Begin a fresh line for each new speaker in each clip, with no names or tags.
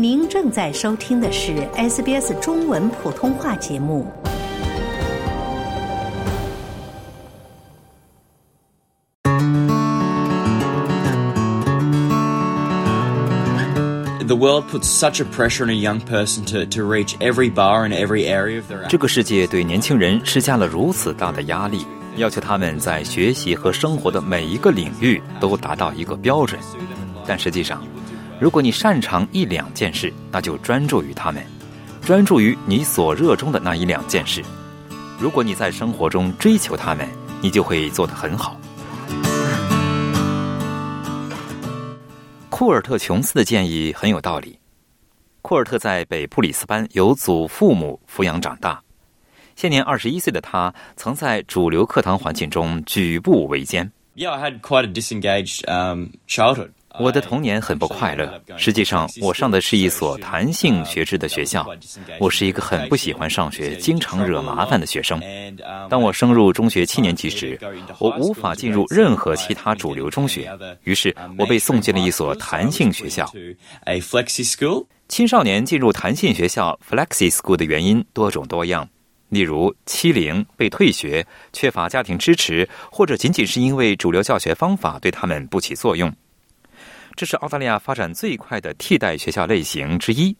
您正在收听的是 SBS 中文普通话节目。
The world puts such a pressure on a young person to, to reach every bar in every area of their
这个世界对年轻人施加了如此大的压力，要求他们在学习和生活的每一个领域都达到一个标准。但实际上，如果你擅长一两件事，那就专注于他们，专注于你所热衷的那一两件事。如果你在生活中追求他们，你就会做得很好。库尔特·琼斯的建议很有道理。库尔特在北布里斯班由祖父母抚养长大，现年二十一岁的他，曾在主流课堂环境中举步维艰。
Yeah, I had quite a disengaged um, childhood.
我的童年很不快乐。实际上，我上的是一所弹性学制的学校。我是一个很不喜欢上学、经常惹麻烦的学生。当我升入中学七年级时，我无法进入任何其他主流中学，于是我被送进了一所弹性学校。青少年进入弹性学校 （Flexi School） 的原因多种多样，例如欺凌、被退学、缺乏家庭支持，或者仅仅是因为主流教学方法对他们不起作用。这是澳大利亚发展最快的替代学校类型之一。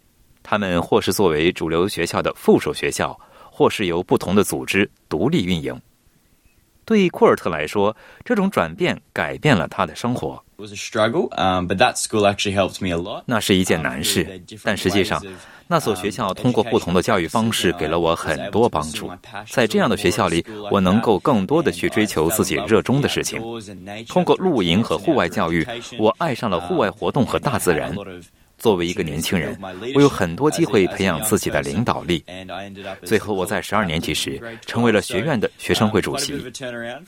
他们或是作为主流学校的附属学校，或是由不同的组织独立运营。对库尔特来说，这种转变改变了他的生活。
Um.
那是一件难事，但实际上，那所学校通过不同的教育方式给了我很多帮助。在这样的学校里，我能够更多的去追求自己热衷的事情。通过露营和户外教育，我爱上了户外活动和大自然。作为一个年轻人，我有很多机会培养自己的领导力。最后，我在十二年级时成为了学院的学生会主席。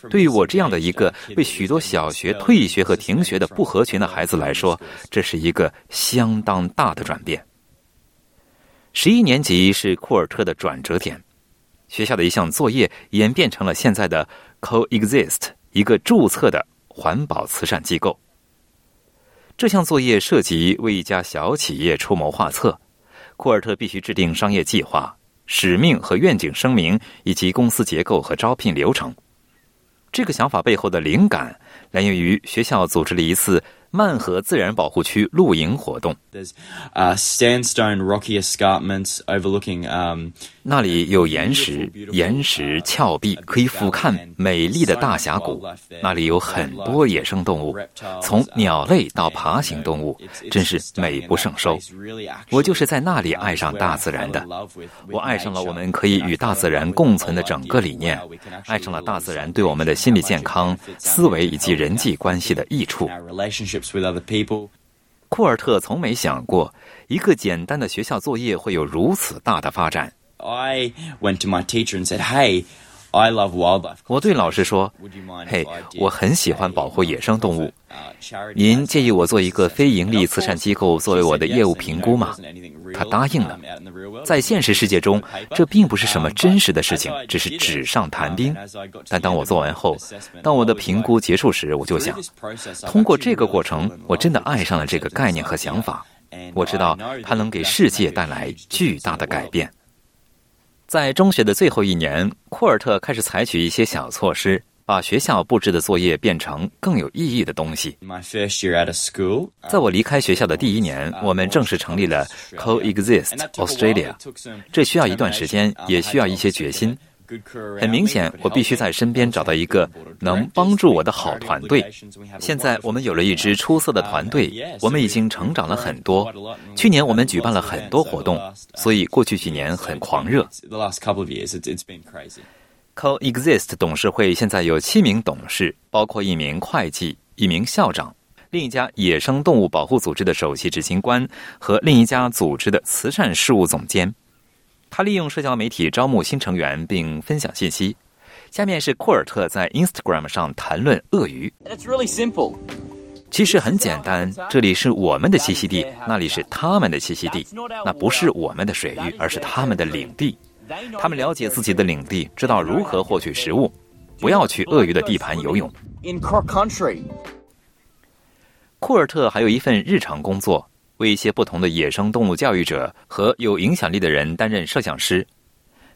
对于我这样的一个被许多小学退学和停学的不合群的孩子来说，这是一个相当大的转变。十一年级是库尔特的转折点，学校的一项作业演变成了现在的 Coexist，一个注册的环保慈善机构。这项作业涉及为一家小企业出谋划策，库尔特必须制定商业计划、使命和愿景声明，以及公司结构和招聘流程。这个想法背后的灵感来源于学校组织了一次曼河自然保护区露营活动。
There's uh, sandstone rocky escarpments overlooking. Um,
那里有岩石、岩石峭壁，可以俯瞰美丽的大峡谷。那里有很多野生动物，从鸟类到爬行动物，真是美不胜收。我就是在那里爱上大自然的。我爱上了我们可以与大自然共存的整个理念，爱上了大自然对我们的心理健康、思维以及人际关系的益处。
Relationships with other people.
库尔特从没想过，一个简单的学校作业会有如此大的发展。
I went to my teacher and said, "Hey, I love wildlife."
我对老师说
Would you mind：“
嘿我很喜欢保护野生动物。
uh,
您介意我做一个非盈利慈善机构作为我的业务评估吗？”他答应了。在现实世界中，这并不是什么真实的事情，只是纸上谈兵。但当我做完后，当我的评估结束时，我就想，通过这个过程，我真的爱上了这个概念和想法。我知道它能给世界带来巨大的改变。在中学的最后一年，库尔特开始采取一些小措施，把学校布置的作业变成更有意义的东西。在我离开学校的第一年，我们正式成立了 Coexist Australia。这需要一段时间，也需要一些决心。很明显，我必须在身边找到一个能帮助我的好团队。现在我们有了一支出色的团队，我们已经成长了很多。去年我们举办了很多活动，所以过去几年很狂热。Coexist 董事会现在有七名董事，包括一名会计、一名校长、另一家野生动物保护组织的首席执行官和另一家组织的慈善事务总监。他利用社交媒体招募新成员并分享信息。下面是库尔特在 Instagram 上谈论鳄鱼。
It's really simple.
其实很简单，这里是我们的栖息地，那里是他们的栖息地。那不是我们的水域，而是他们的领地。他们了解自己的领地，知道如何获取食物。不要去鳄鱼的地盘游泳。
In croc country.
库尔特还有一份日常工作，为一些不同的野生动物教育者和有影响力的人担任摄像师。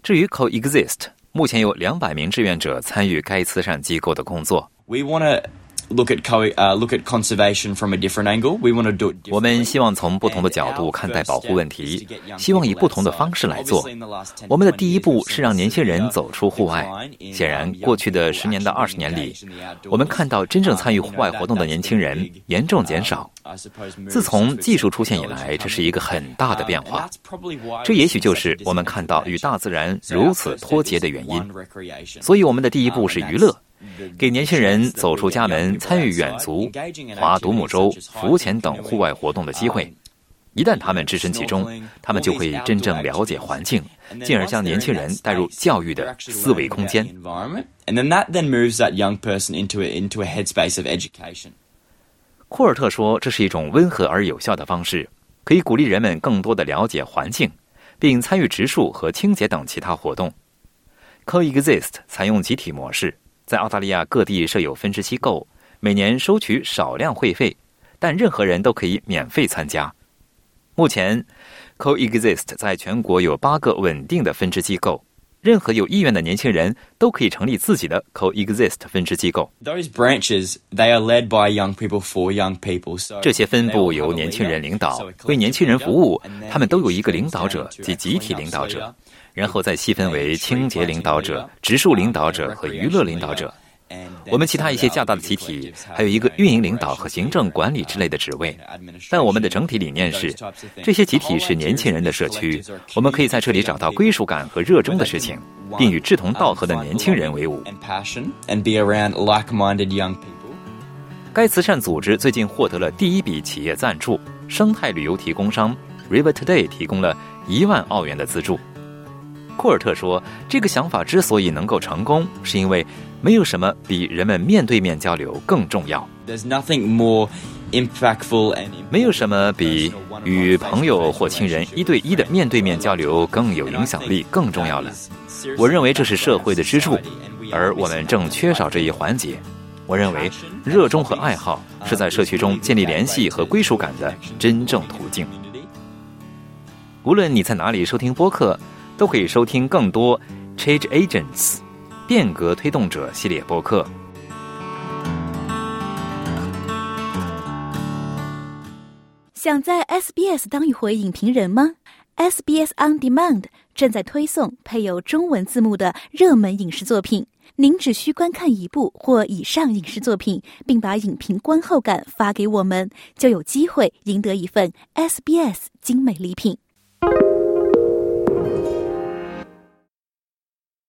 至于 Coexist，目前有两百名志愿者参与该慈善机构的工作。
We want to. Look at co uh, look at conservation from a different angle. We want to do.
我们希望从不同的角度看待保护问题，希望以不同的方式来做。我们的第一步是让年轻人走出户外。显然，过去的十年到二十年里，我们看到真正参与户外活动的年轻人严重减少。自从技术出现以来，这是一个很大的变化。这也许就是我们看到与大自然如此脱节的原因。所以，我们的第一步是娱乐。给年轻人走出家门、参与远足、划独木舟、浮潜等户外活动的机会。一旦他们置身其中，他们就会真正了解环境，进而将年轻人带入教育的思维空间。库尔特说：“这是一种温和而有效的方式，可以鼓励人们更多的了解环境，并参与植树和清洁等其他活动。Coexist 采用集体模式。”在澳大利亚各地设有分支机构，每年收取少量会费，但任何人都可以免费参加。目前，Coexist 在全国有八个稳定的分支机构，任何有意愿的年轻人都可以成立自己的 Coexist 分支机构。
Those branches they are led by young people for young people.
这些分部由年轻人领导，为年轻人服务。他们都有一个领导者及集体领导者。然后再细分为清洁领导者、植树领导者和娱乐领导者。我们其他一些较大的集体还有一个运营领导和行政管理之类的职位。但我们的整体理念是，这些集体是年轻人的社区，我们可以在这里找到归属感和热衷的事情，并与志同道合的年轻人为伍。该慈善组织最近获得了第一笔企业赞助，生态旅游提供商 River Today 提供了一万澳元的资助。库尔特说：“这个想法之所以能够成功，是因为没有什么比人们面对面交流更重要。there's nothing more impactful，没有什么比与朋友或亲人一对一的面对面交流更有影响力、更重要了。我认为这是社会的支柱，而我们正缺少这一环节。我认为热衷和爱好是在社区中建立联系和归属感的真正途径。无论你在哪里收听播客。”都可以收听更多 Change Agents 变革推动者系列播客。
想在 SBS 当一回影评人吗？SBS On Demand 正在推送配有中文字幕的热门影视作品，您只需观看一部或以上影视作品，并把影评观后感发给我们，就有机会赢得一份 SBS 精美礼品。